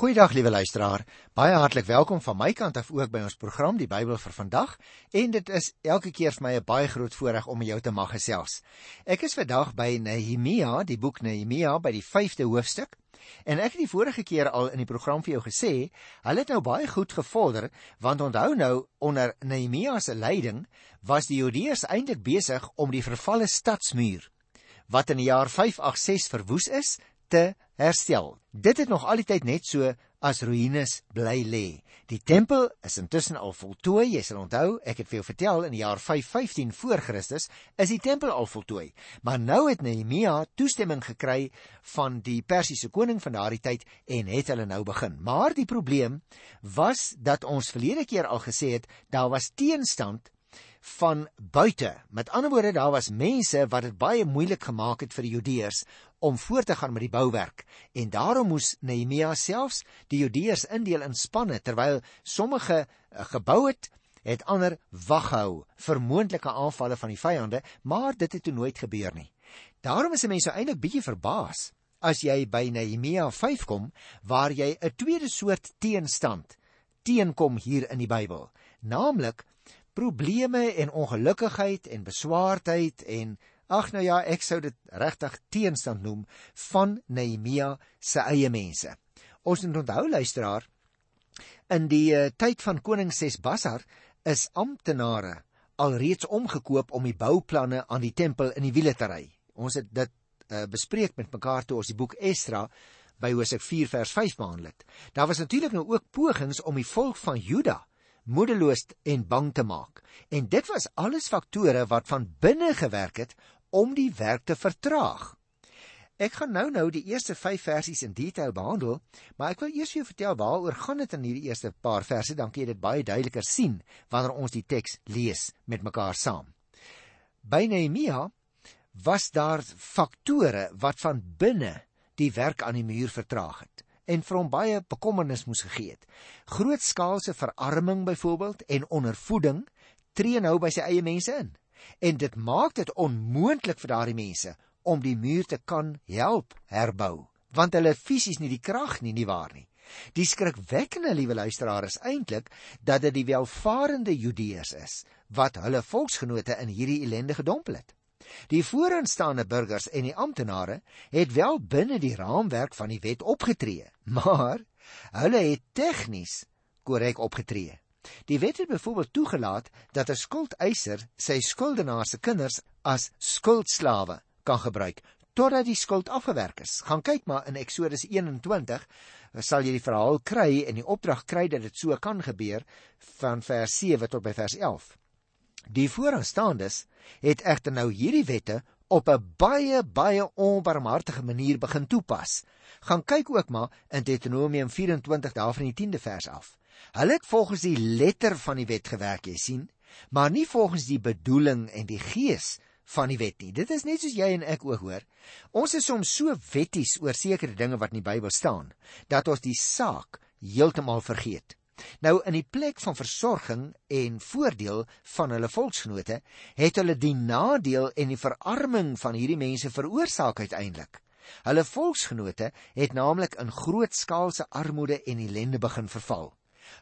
Goeiedag liewe luisteraar. Baie hartlik welkom van my kant af ook by ons program Die Bybel vir vandag. En dit is elke keer vir my 'n baie groot voorreg om met jou te mag gesels. Ek is vandag by Nehemia, die boek Nehemia by die 5de hoofstuk. En ek het die vorige keer al in die program vir jou gesê, hulle het nou baie goed gevorder, want onthou nou onder Nehemia se leiding was die Judeërs eintlik besig om die vervalle stadsmuur wat in die jaar 586 verwoes is, te herstel. Dit het nog al die tyd net so as ruïnes bly lê. Die tempel is intussen al voltooi. Jy sal onthou, ek het vir jou vertel in die jaar 515 voor Christus is die tempel al voltooi. Maar nou het Nehemia toestemming gekry van die Persiese koning van daardie tyd en het hulle nou begin. Maar die probleem was dat ons verlede keer al gesê het daar was teenstand van buite. Met ander woorde, daar was mense wat dit baie moeilik gemaak het vir die Judeërs om voort te gaan met die bouwerk. En daarom moes Nehemia selfs die Judeërs indeel in spanne terwyl sommige uh, gebou het, het ander wag hou vir moontlike aanvalle van die vyande, maar dit het toe nooit gebeur nie. Daarom is mense eintlik bietjie verbaas as jy by Nehemia 5 kom waar jy 'n tweede soort teenstand teenkom hier in die Bybel, naamlik probleme en ongelukkigheid en beswaardheid en ag nou ja, ek sou dit regtig teenstand noem van Nehemia se eie mense. Ons moet onthou luisteraar, in die uh, tyd van koning Sesbassar is amptenare alreeds omgekoop om die bouplanne aan die tempel in die wiele te ry. Ons het dit uh, bespreek met mekaar toe ons die boek Esdra by Hosea 4 vers 5 behandel het. Daar was natuurlik nou ook pogings om die volk van Juda moedeloos en bang te maak. En dit was alles faktore wat van binne gewerk het om die werk te vertraag. Ek gaan nou nou die eerste 5 versies in detail behandel, maar ek wil eers vir jou vertel waaroor gaan dit in hierdie eerste paar verse, dan kan jy dit baie duideliker sien wanneer ons die teks lees met mekaar saam. By Nehemia was daar faktore wat van binne die werk aan die muur vertraag het en vir hom baie bekommernis moes gegee het. Grootskaalse verarming byvoorbeeld en ondervoeding tree nou by sy eie mense in. En dit maak dit onmoontlik vir daardie mense om die muur te kan help herbou, want hulle fisies nie die krag nie nie waar nie. Die skrikwekkende liewe luisteraar is eintlik dat dit die welvarende Judeërs is wat hulle volksgenote in hierdie ellende gedompel het. Die vooraanstaande burgers en die amptenare het wel binne die raamwerk van die wet opgetree, maar hulle het tegnies korrek opgetree. Die wet het byvoorbeeld toegelaat dat 'n skuldeiser sy skuldenaar se kinders as skuldslawe kan gebruik totdat die skuld afgewerk is. Gaan kyk maar in Eksodus 21 sal jy die verhaal kry en die opdrag kry dat dit so kan gebeur van vers 7 tot by vers 11. Die vooraanstaandes het egter nou hierdie wette op 'n baie baie onbarmhartige manier begin toepas. Gaan kyk ook maar in Deuteronomium 24 daarvan die 10de vers af. Hulle het volgens die letter van die wet gewerk, jy sien, maar nie volgens die bedoeling en die gees van die wet nie. Dit is net soos jy en ek ook hoor. Ons is soms so wetties oor sekere dinge wat in die Bybel staan dat ons die saak heeltemal vergeet. Nou in die plek van versorging en voordeel van hulle volksgenote, het hulle die nadeel en die verarming van hierdie mense veroorsaak uiteindelik. Hulle volksgenote het naamlik in grootskaalse armoede en ellende begin verval.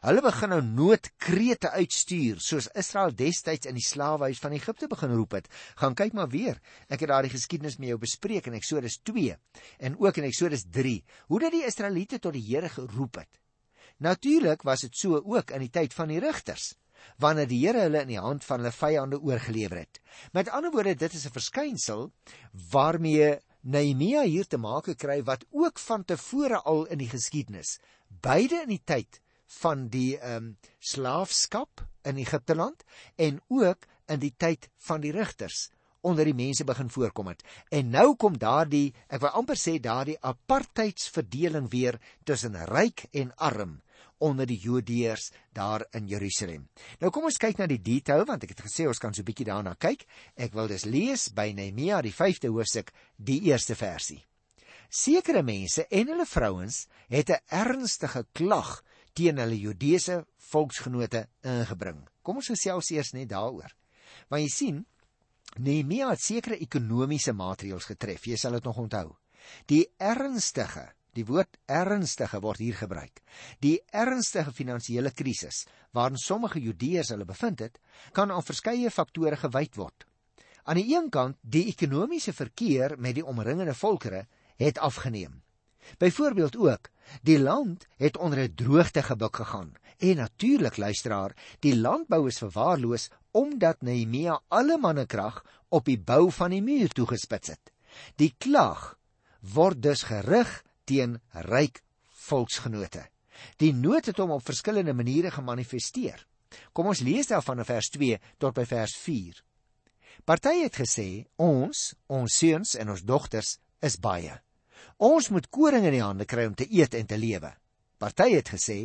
Hulle begin nou noodkrete uitstuur soos Israel destyds in die slawehuis van Egipte begin roep het. Gaan kyk maar weer. Ek het daardie geskiedenis met jou bespreek in Eksodus 2 en ook in Eksodus 3 hoe dat die Israeliete tot die Here geroep het. Natuurlik was dit so ook in die tyd van die rigters, wanneer die Here hulle in die hand van hulle vyande oorgelewer het. Met ander woorde, dit is 'n verskynsel waarmee Nehemia hier te maak kry wat ook van tevore al in die geskiedenis, beide in die tyd van die ehm um, slaafskap in Egipte land en ook in die tyd van die rigters onder die mense begin voorkom het. En nou kom daardie, ek wil amper sê daardie apartheidsverdeling weer tussen ryk en arm onder die Jodeërs daar in Jerusalem. Nou kom ons kyk na die detail want ek het gesê ons kan so 'n bietjie daarna kyk. Ek wil dus lees by Nehemia die 5de hoofstuk, die eerste versie. Sekere mense en hulle vrouens het 'n ernstige klag teen hulle Jodeese volksgenote ingebring. Kom ons gesels eers net daaroor. Want jy sien, Nehemia het sekere ekonomiese maatreëls getref. Jy sal dit nog onthou. Die ernstige Die woord ernstige word hier gebruik. Die ernstige finansiële krisis waarin sommige Judeërs hulle bevind het, kan aan verskeie faktore gewyd word. Aan die een kant, die ekonomiese verkeer met die omringende volkere het afgeneem. Byvoorbeeld ook, die land het onder 'n droogte gebuk gegaan en natuurlik luisteraar, die landbou is verwaarloos omdat Nehemia alle mannekrag op die bou van die muur toegespits het. Die klag word dus gerig teen ryk volksgenote. Die nood het hom op verskillende maniere gemanifesteer. Kom ons lees daarvan in vers 2 tot by vers 4. Party het gesê ons, ons seuns en ons dogters is baie. Ons moet koring in die hande kry om te eet en te lewe. Party het gesê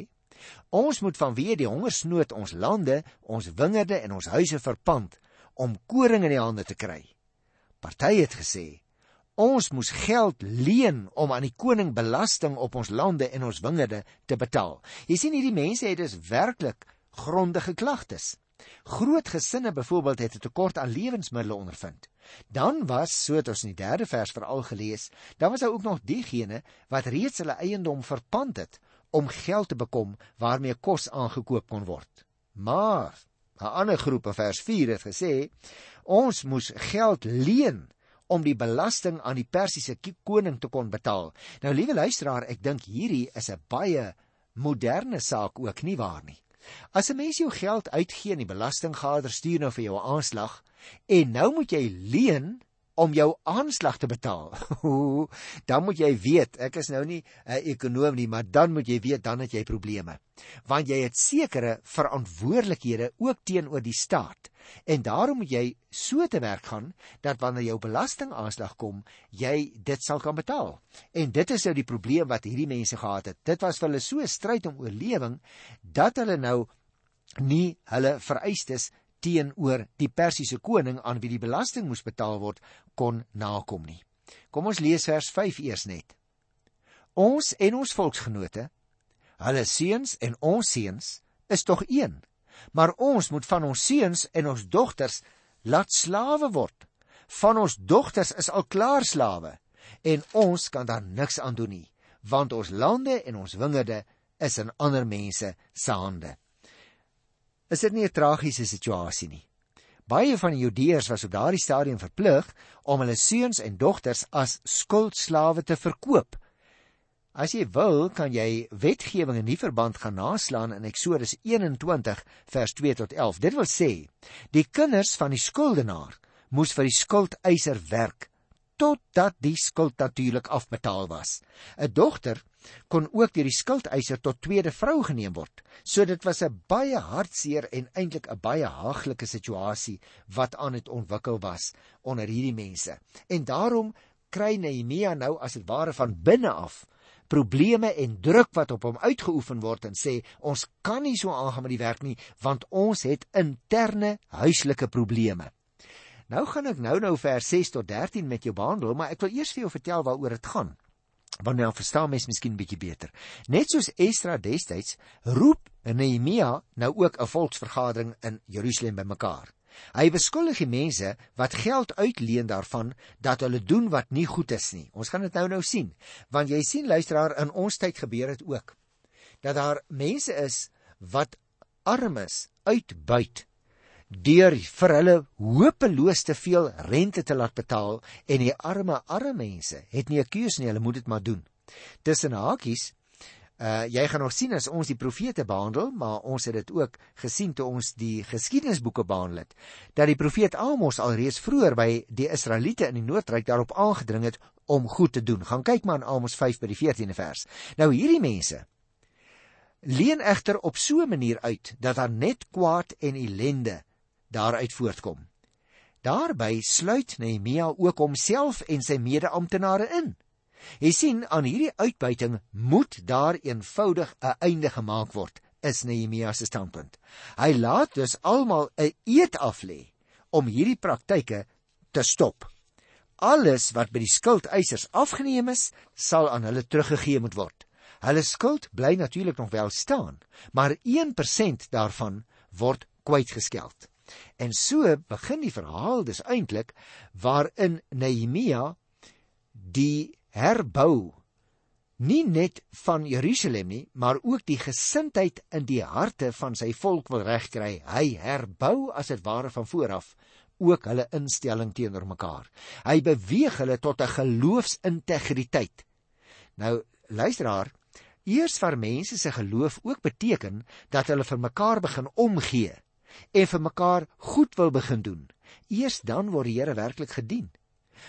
ons moet vanweë die hongersnood ons lande, ons wingerde en ons huise verpand om koring in die hande te kry. Party het gesê ons moes geld leen om aan die koning belasting op ons lande en ons wingerde te betaal. Jy sien hierdie mense het dus werklik grondige klagtes. Groot gesinne byvoorbeeld het 'n tekort aan lewensmiddels ondervind. Dan was, so het ons in die 3de vers veral gelees, dan was daar ook nog diegene wat reeds hulle eiendom verpand het om geld te bekom waarmee kos aangekoop kon word. Maar 'n ander groep in vers 4 het gesê ons moes geld leen om die belasting aan die Persiese koning te kon betaal. Nou liewe luisteraar, ek dink hierdie is 'n baie moderne saak ook nie waar nie. As 'n mens jou geld uitgee en die belastinggader stuur nou vir jou 'n aanslag en nou moet jy leen om jou aanslag te betaal. dan moet jy weet, ek is nou nie 'n ekonom nie, maar dan moet jy weet dan het jy probleme. Want jy het sekere verantwoordelikhede ook teenoor die staat. En daarom moet jy so te werk gaan dat wanneer jou belastingaanslag kom, jy dit sal kan betaal. En dit is nou die probleem wat hierdie mense gehad het. Dit was vir hulle so 'n stryd om oorlewing dat hulle nou nie hulle vereistes teenoor die Persiese koning aan wie die belasting moes betaal word kon nakom nie. Kom ons lees vers 5 eers net. Ons en ons volksgenote, hulle seuns en ons seuns is tog een. Maar ons moet van ons seuns en ons dogters laat slawe word. Van ons dogters is al klaar slawe en ons kan daar niks aan doen nie, want ons lande en ons wingerde is in ander mense se hande is dit nie 'n tragiese situasie nie. Baie van die Judeërs was op daardie stadium verplig om hulle seuns en dogters as skuldslawe te verkoop. As jy wil, kan jy wetgewing in die verband gaan naslaan in Eksodus 21 vers 2 tot 11. Dit wil sê, die kinders van die skuldenaar moes vir die skuldeiser werk totdat die skuld natuurlik afbetaal was. 'n Dogter kon ook deur die skuldeiser tot tweede vrou geneem word. So dit was 'n baie hartseer en eintlik 'n baie haaglike situasie wat aan het ontwikkel was onder hierdie mense. En daarom kry Nehemia nou as dit ware van binne af probleme en druk wat op hom uitgeoefen word en sê ons kan nie so aangaan met die werk nie want ons het interne huislike probleme. Nou gaan ek nou nou vers 6 tot 13 met jou behandel, maar ek wil eers vir jou vertel waaroor dit gaan want nou verstaan mens miskien bietjie beter. Net soos Esdra destyds roep Nehemia nou ook 'n volksvergadering in Jerusalem bymekaar. Hy beskuldig die mense wat geld uitleen daarvan dat hulle doen wat nie goed is nie. Ons gaan dit nou nou sien, want jy sien luisteraar in ons tyd gebeur dit ook. Dat daar mense is wat armes uitbuit deur vir hulle hopeloos te veel rente te laat betaal en die arme arme mense het nie 'n keuse nie, hulle moet dit maar doen. Tussen hakies, uh jy gaan nog sien as ons die profete behandel, maar ons het dit ook gesien toe ons die geskiedenisboeke behandel het, dat die profeet Amos alreeds vroeër by die Israeliete in die Noordryk daarop aangedring het om goed te doen. Gaan kyk maar in Amos 5 by die 14de vers. Nou hierdie mense leen egter op so 'n manier uit dat daar net kwaad en ellende daaruit voortkom. Daarby sluit Nehemia ook homself en sy mede-amptenare in. Jy sien aan hierdie uitbuiting moet daar eenvoudig 'n einde gemaak word, is Nehemia se standpunt. Hy laat dus almal 'n eed aflê om hierdie praktyke te stop. Alles wat by die skuldeisers afgeneem is, sal aan hulle teruggegee moet word. Hulle skuld bly natuurlik nog wel staan, maar 1% daarvan word kwytgeskeld. En so begin die verhaal dus eintlik waarin Nehemia die herbou nie net van Jerusalem nie, maar ook die gesindheid in die harte van sy volk wil regkry. Hy herbou as dit ware van vooraf ook hulle instelling teenoor mekaar. Hy beweeg hulle tot 'n geloofsintegriteit. Nou luisteraar, eers vir mense se geloof ook beteken dat hulle vir mekaar begin omgee en vir mekaar goed wil begin doen. Eers dan word die Here werklik gedien.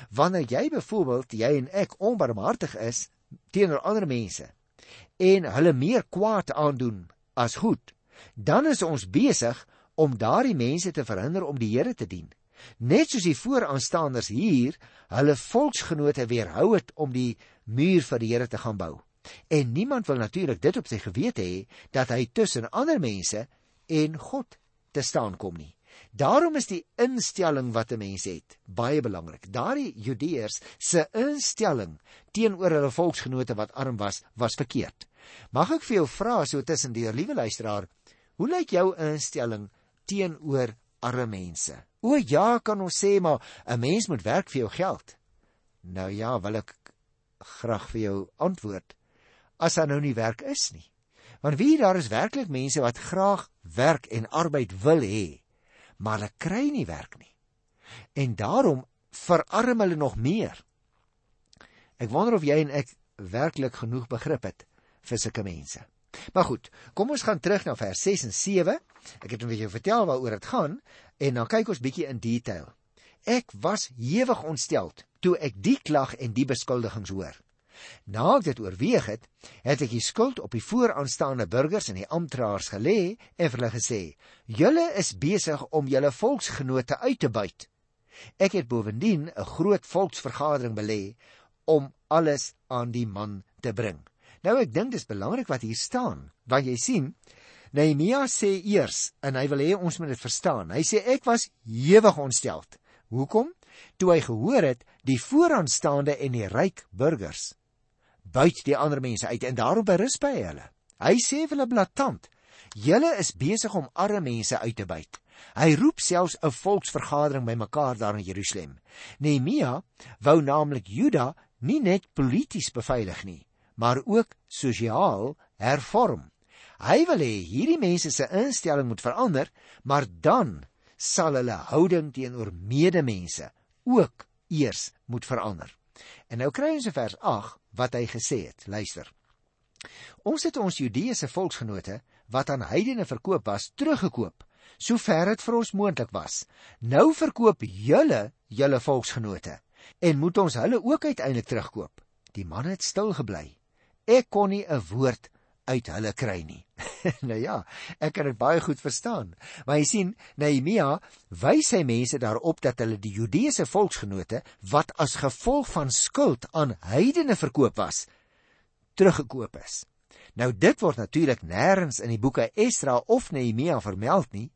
Wanneer jy byvoorbeeld jy en ek onbarmhartig is teenoor ander mense en hulle meer kwaad aandoen as goed, dan is ons besig om daardie mense te verhinder om die Here te dien. Net soos die vooraanstaanders hier hulle volksgenote weerhou het om die muur vir die Here te gaan bou. En niemand wil natuurlik dit op sy gewete hê dat hy tussen ander mense en God te staan kom nie. Daarom is die instelling wat 'n mens het baie belangrik. Daardie Judeërs se instelling teenoor hulle volksgenote wat arm was, was verkeerd. Mag ek vir jou vra so tussen die liewe luisteraar, hoe lyk jou instelling teenoor arme mense? O ja, kan ons sê maar 'n mens moet werk vir jou geld. Nou ja, wil ek graag vir jou antwoord. As daar nou nie werk is nie. Want wie daar is werklik mense wat graag werk en arbeid wil hê maar hulle kry nie werk nie. En daarom verarm hulle nog meer. Ek wonder of jy en ek werklik genoeg begrip het vir sulke mense. Maar goed, kom ons gaan terug na vers 6 en 7. Ek het net vir jou vertel waaroor dit gaan en dan kyk ons bietjie in detail. Ek was hewig ontsteld toe ek die klag en die beskuldigings hoor. Na ek dit oorweeg het, het ek die skuld op die vooraanstaande burgers en die amptenare gelê en vir hulle gesê: "Julle is besig om julle volksgenote uit te buit." Ek het bovendien 'n groot volksvergadering belê om alles aan die man te bring. Nou ek dink dis belangrik wat hier staan, want jy sien, Nehemia sê eers en hy wil hê ons moet dit verstaan. Hy sê ek was hewig ontsteld. Hoekom? Toe hy gehoor het die vooraanstaande en die ryk burgers buit die ander mense uit en daarom berus by hulle. Hy sê vir hulle blaatant: "Julle is besig om arme mense uit te buit." Hy roep selfs 'n volksvergadering bymekaar daar in Jerusalem. Nehemia wou naamlik Juda nie net polities beveilig nie, maar ook sosiaal hervorm. Hy wil hê hierdie mense se instelling moet verander, maar dan sal hulle houding teenoor medemense ook eers moet verander. En nou kry ons in vers 8 wat hy gesê het. Luister. Ons het ons Judeese volksgenote wat aan heidene verkoop was, teruggekoop, sover dit vir ons moontlik was. Nou verkoop julle julle volksgenote en moet ons hulle ook uiteindelik terugkoop. Die man het stil gebly. Ek kon nie 'n woord uit hulle kry nie. nou ja, ek kan dit baie goed verstaan. Maar jy sien, Nehemia wys sy mense daarop dat hulle die Judeese volksgenote wat as gevolg van skuld aan heidene verkoop was, teruggekoop is. Nou dit word natuurlik nêrens in die boeke Esdra of Nehemia vermeld nie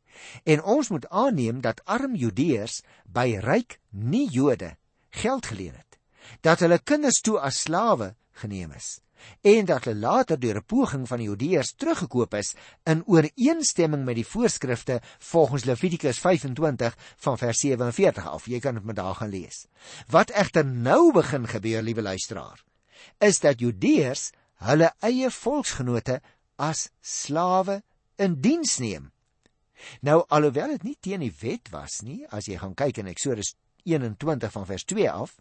en ons moet aanneem dat arm Judeërs by ryk nie-Jode geld geleen het. Dat hulle kinders toe as slawe geneem is en dat hulle later deur 'n poging van die Judeërs teruggekoop is in ooreenstemming met die voorskrifte volgens Levitikus 25 van vers 47 af. Jy kan dit met daar gaan lees. Wat egter nou begin gebeur, liewe luisteraar, is dat Judeërs hulle eie volksgenote as slawe in diens neem. Nou alhoewel dit nie teen die wet was nie, as jy gaan kyk in Eksodus 21 van vers 2 af,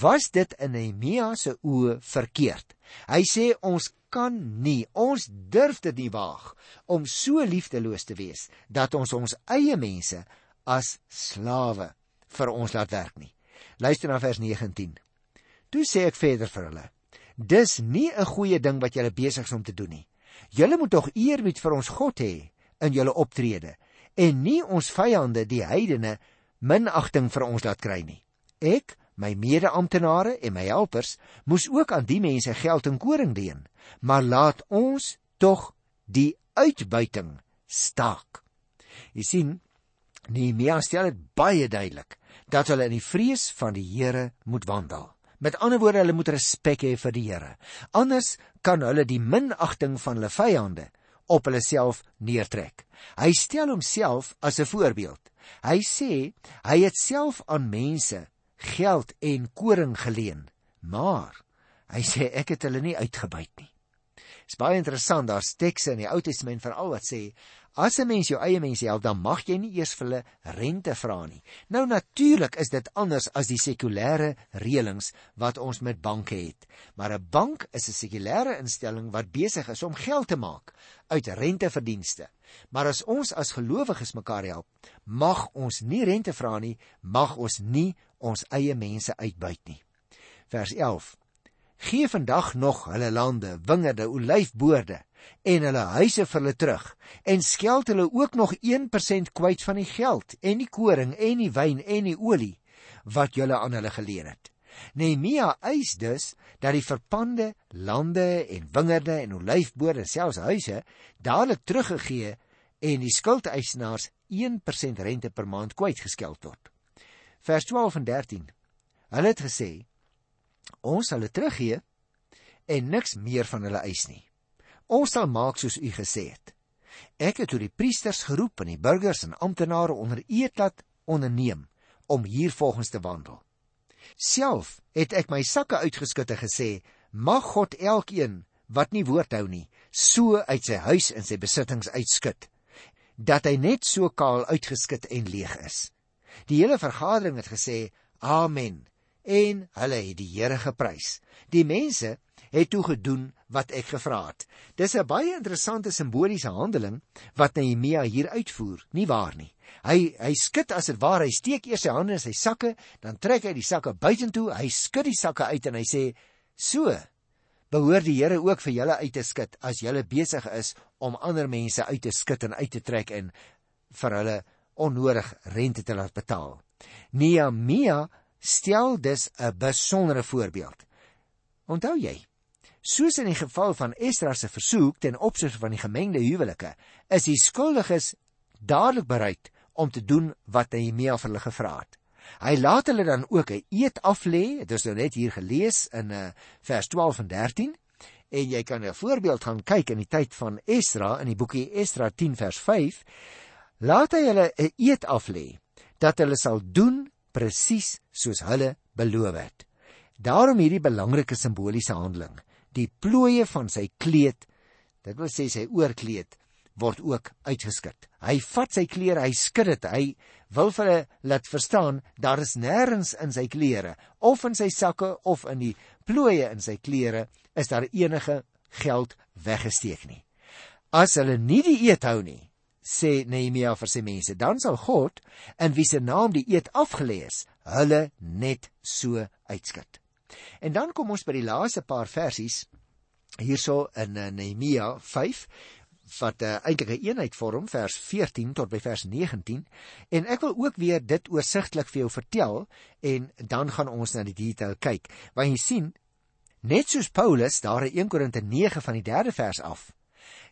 was dit in Nehemia se oë verkeerd. Hy sê ons kan nie, ons durf dit nie waag om so liefdeloos te wees dat ons ons eie mense as slawe vir ons laat werk nie. Luister na vers 19. Toe sê ek verder vir hulle: Dis nie 'n goeie ding wat julle besig is om te doen nie. Julle moet tog eerbied vir ons God hê in julle optrede en nie ons vyande die heidene minagting vir ons laat kry nie. Ek, my mede-amptenare en my helpers moes ook aan die mense geld en koring leen, maar laat ons tog die uitbuiting staak. Jy sien, Nehemia stel dit baie duidelik dat hulle in die vrees van die Here moet wandel. Met ander woorde, hulle moet respek hê vir die Here. Anders kan hulle die minagting van hulle vyande op hulle self neertrek. Hy stel homself as 'n voorbeeld. Hy sê hy het self aan mense geld en koring geleen, maar Hy sê ek het hulle nie uitgebuit nie. Dit is baie interessant, daar's tekste in die Ou Testament veral wat sê As 'n mens jou eie mense help, dan mag jy nie eers vir hulle rente vra nie. Nou natuurlik is dit anders as die sekulêre reëlings wat ons met banke het. Maar 'n bank is 'n sekulêre instelling wat besig is om geld te maak uit renteverdienste. Maar as ons as gelowiges mekaar help, mag ons nie rente vra nie, mag ons nie ons eie mense uitbuit nie. Vers 11. Gee vandag nog hulle lande, wingerde, olyfboorde en hulle huise vir hulle terug en skeld hulle ook nog 1% kwyt van die geld en die koring en die wyn en die olie wat julle aan hulle geleen het. Nehemia eis dus dat die verpande lande en wingerde en olyfboorde selfs huise dadelik teruggegee en die skuldeisnaars 1% rente per maand kwytgeskeld word. Vers 12 en 13. Hulle het gesê ons sal dit teruggee en niks meer van hulle eis nie. Ons sal maak soos u gesê het. Ek het toe die priesters geroep en die burgers en amptenare onder eed laat onderneem om hier volgens te wandel. Self het ek my sakke uitgeskit en gesê: "Mag God elkeen wat nie woord hou nie, so uit sy huis en sy besittings uitskit, dat hy net so kaal uitgeskit en leeg is." Die hele vergadering het gesê: "Amen." En hulle het die Here geprys. Die mense het toe gedoen wat ek gevra het. Dis 'n baie interessante simboliese handeling wat Nehemia hier uitvoer, nie waar nie? Hy hy skud as dit ware, hy steek eers sy hande in sy sakke, dan trek hy die sakke buitentoe, hy skud die sakke uit en hy sê: "So behoort die Here ook vir julle uit te skud as julle besig is om ander mense uit te skud en uit te trek en vir hulle onnodig rente te laat betaal." Nehemia stel dus 'n besondere voorbeeld. Onthou jy, Soos in die geval van Esdra se versoek ten opsigte van die gemengde huwelike, is die skuldiges dadelik bereid om te doen wat Nehemia vir hulle gevra het. Hy laat hulle dan ook 'n eed aflê, dit is nou net hier gelees in uh, vers 12 en 13. En jy kan 'n voorbeeld gaan kyk in die tyd van Esdra in die boekie Esdra 10 vers 5. Laat hy hulle 'n eed aflê dat hulle sal doen presies soos hulle beloof het. Daarom hierdie belangrike simboliese handeling die plooie van sy kleed, dit wil sê sy oorkleed, word ook uitgeskit. Hy vat sy klere, hy skud dit. Hy wil vir hulle laat verstaan daar is nêrens in sy klere of in sy sakke of in die plooie in sy klere is daar enige geld weggesteek nie. As hulle nie die eed hou nie, sê Nehemia vir sy mense, dan sal God in wie se naam die eed afgelê is, hulle net so uitskit. En dan kom ons by die laaste paar versies hierso in uh, Nehemia 5 wat uh, eintlik 'n eenheid vorm vers 14 tot by vers 19 en ek wil ook weer dit oorsigtelik vir jou vertel en dan gaan ons na die detail kyk. Want jy sien net soos Paulus daar in 1 Korinte 9 van die 3de vers af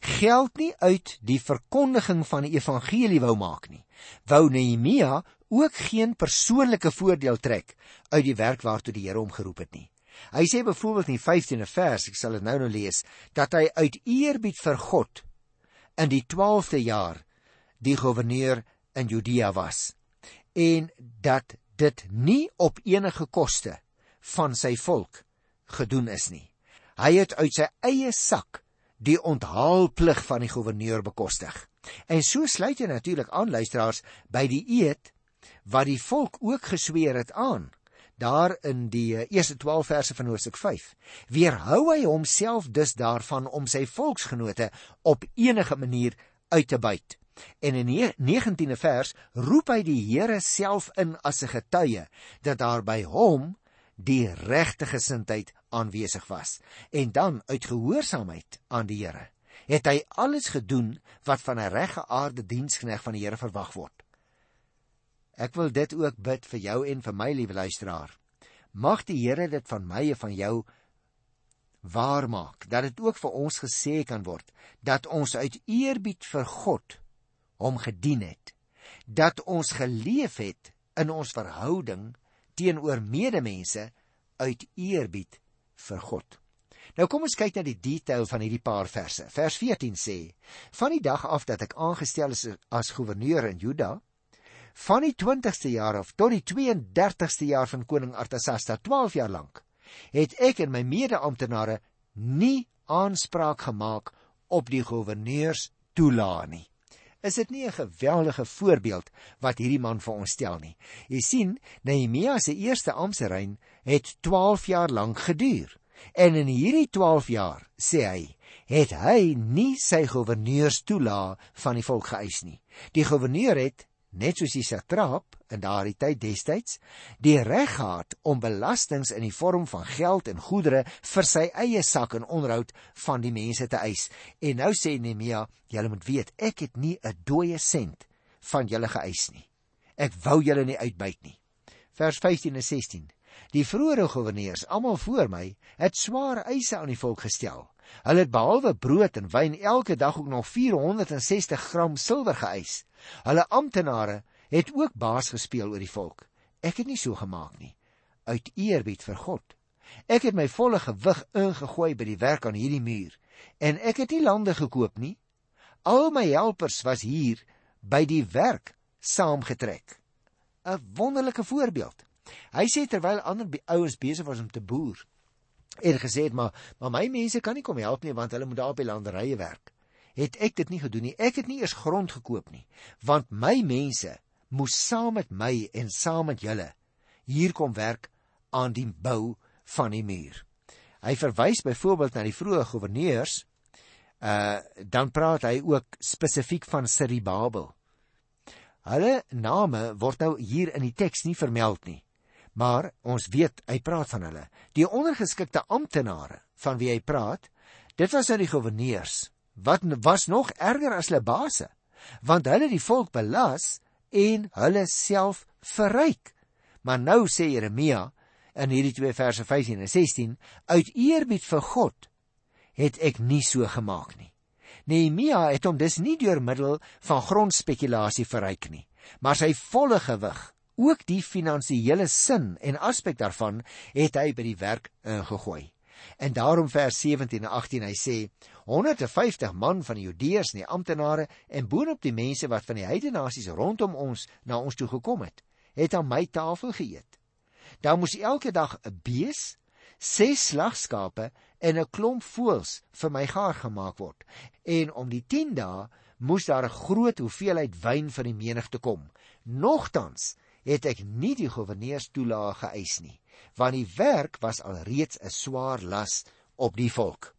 geld nie uit die verkondiging van die evangelie wou maak nie. Wou Nehemia ook geen persoonlike voordeel trek uit die werk waartoe die Here hom geroep het nie. Hy sê byvoorbeeld in die 15de vers, ek sal dit nou nou lees, dat hy uit eerbied vir God in die 12de jaar die goewerneur in Judea was en dat dit nie op enige koste van sy volk gedoen is nie. Hy het uit sy eie sak die onthaalplig van die goewerneur bekostig. En so sluit hy natuurlik aan luisteraars by die eed wat die volk ook gesweer het aan daar in die eh, eerste 12 verse van Hoofstuk 5 weerhou hy homself dus daarvan om sy volksgenote op enige manier uit te buit. En in die 19de vers roep hy die Here self in as 'n getuie dat daar by hom die regte gesindheid aanwesig was en dan uit gehoorsaamheid aan die Here het hy alles gedoen wat van 'n reggeaarde dienskneg van die Here verwag word Ek wil dit ook bid vir jou en vir my liewe luisteraar. Mag die Here dit van my en van jou waar maak dat dit ook vir ons gesê kan word dat ons uit eerbied vir God hom gedien het, dat ons geleef het in ons verhouding teenoor medemense uit eerbied vir God. Nou kom ons kyk na die detail van hierdie paar verse. Vers 14 sê: Van die dag af dat ek aangestel is as goewerneur in Juda, van die 20ste jaar af tot die 32ste jaar van koning Artasasta 12 jaar lank het ek en my mede-amptenare nie aanspraak gemaak op die goewerneurs toelaat nie. Is dit nie 'n geweldige voorbeeld wat hierdie man vir ons stel nie? Jy sien, Nehemia se eerste ampterein het 12 jaar lank geduur. En in hierdie 12 jaar, sê hy, het hy nie sy goewerneurs toelaat van die volk geëis nie. Die goewerneur het net soos die satraap in daardie tyd destyds die reg gehad om belastings in die vorm van geld en goedere vir sy eie sak en onderhoud van die mense te eis. En nou sê Nehemia, julle moet weet, ek het nie 'n dooie sent van julle geëis nie. Ek wou julle nie uitbuit nie. Vers 15 en 16. Die vroeëre goewerneurs, almal voor my, het swaar eise aan die volk gestel. Hulle het behalwe brood en wyn elke dag ook nog 460 gram silwer geëis. Hulle amptenare het ook baas gespeel oor die volk. Ek het nie so gemaak nie uit eerbied vir God. Ek het my volle gewig ingegooi by die werk aan hierdie muur en ek het nie lande gekoop nie. Al my helpers was hier by die werk saamgetrek. 'n Wonderlike voorbeeld. Hy sê terwyl ander ouens besig was om te boer, en gesê het maar maar my mense kan nie kom help nie want hulle moet daar op die landerye werk. Het ek dit nie gedoen nie. Ek het nie eers grond gekoop nie want my mense moes saam met my en saam met julle hier kom werk aan die bou van die muur. Hy verwys byvoorbeeld na die vroeë goewerneurs. Uh dan praat hy ook spesifiek van Siribabel. Hulle name word nou hier in die teks nie vermeld nie. Maar ons weet hy praat van hulle. Die ondergeskikte amptenare van wie hy praat, dit was uit die goewerneurs wat was nog erger as hulle baase, want hulle die volk belas en hulle self verryk. Maar nou sê Jeremia in hierdie twee verse 15 en 16 uit eerbied vir God het ek nie so gemaak nie. Nehemia het hom dus nie deur middel van grondspekulasie verryk nie, maar sy volle gewig ook die finansiële sin en aspek daarvan het hy by die werk ingegooi. En daarom vers 17 en 18 hy sê 150 man van die Judeërs en die amptenare en boonop die mense wat van die heidene nasies rondom ons na ons toe gekom het, het aan my tafel geëet. Daar moes elke dag 'n bees, ses slagskape en 'n klomp voëls vir my gaar gemaak word. En om die 10 dae moes daar 'n groot hoeveelheid wyn vir die menigte kom. Nogtans het ek nie die goewerneurs toelaag geëis nie, want die werk was alreeds 'n swaar las op die volk.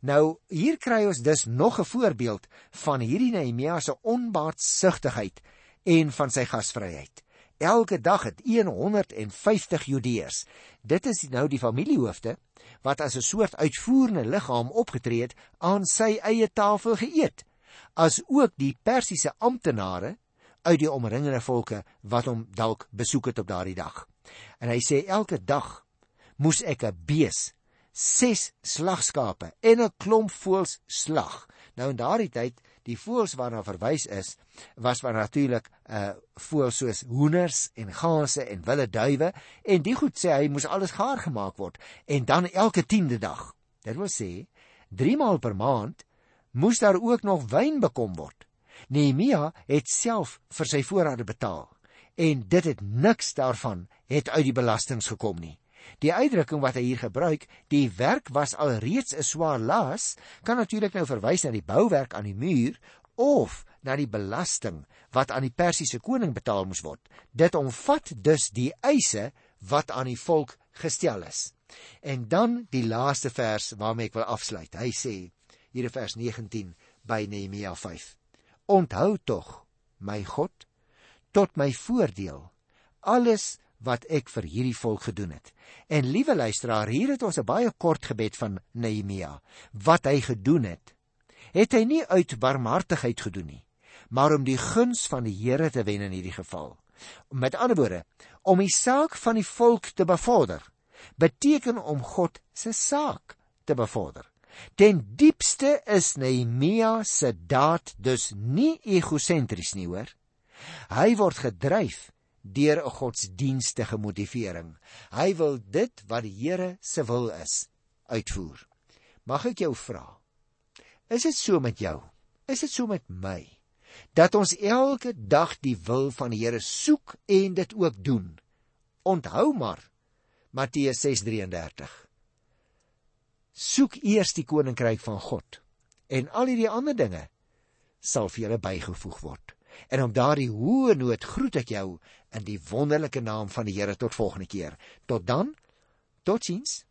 Nou hier kry ons dus nog 'n voorbeeld van hierdie Nehemia se onbaatsigtigheid en van sy gasvryheid. Elke dag het 150 Judeërs. Dit is nou die familiehoofde wat as 'n soort uitvoerende liggaam opgetree het aan sy eie tafel geëet, as ook die Persiese amptenare uit die omringende volke wat hom dalk besoek het op daardie dag. En hy sê elke dag moes ek 'n bees, ses slagskape en 'n klomp voëls slag. Nou in daardie tyd, die voëls waarna verwys is, was van natuurlik uh, voëls soos hoenders en ganse en wilde duwe en die goed sê hy moes alles gaar gemaak word en dan elke 10de dag. Dit wil sê 3 maal per maand moes daar ook nog wyn bekom word. Nehemia het self vir sy voorrade betaal en dit het niks daarvan het uit die belastings gekom nie. Die uitdrukking wat hy hier gebruik, die werk was alreeds 'n swaar las, kan natuurlik nou verwys na die bouwerk aan die muur of na die belasting wat aan die Persiese koning betaal moes word. Dit omvat dus die eise wat aan die volk gestel is. En dan die laaste vers waarmee ek wil afsluit. Hy sê hier in vers 19 by Nehemia 5. Onthou tog, my God, tot my voordeel alles wat ek vir hierdie volk gedoen het. En liewe luisteraar, hier het ons 'n baie kort gebed van Nehemia. Wat hy gedoen het, het hy nie uit barmhartigheid gedoen nie, maar om die guns van die Here te wen in hierdie geval. Met ander woorde, om die saak van die volk te bevorder, beteken om God se saak te bevorder. Ten diepste is Nehemia se daad dus nie egosentries nie, hoor. Hy word gedryf deur 'n godsdienstige motivering. Hy wil dit wat die Here se wil is uitvoer. Mag ek jou vra? Is dit so met jou? Is dit so met my? Dat ons elke dag die wil van die Here soek en dit ook doen. Onthou maar, Matteus 6:33. Soek eers die koninkryk van God en al hierdie ander dinge sal vir julle bygevoeg word. En om daardie hoë noot groet ek jou in die wonderlike naam van die Here tot volgende keer. Tot dan. Totsiens.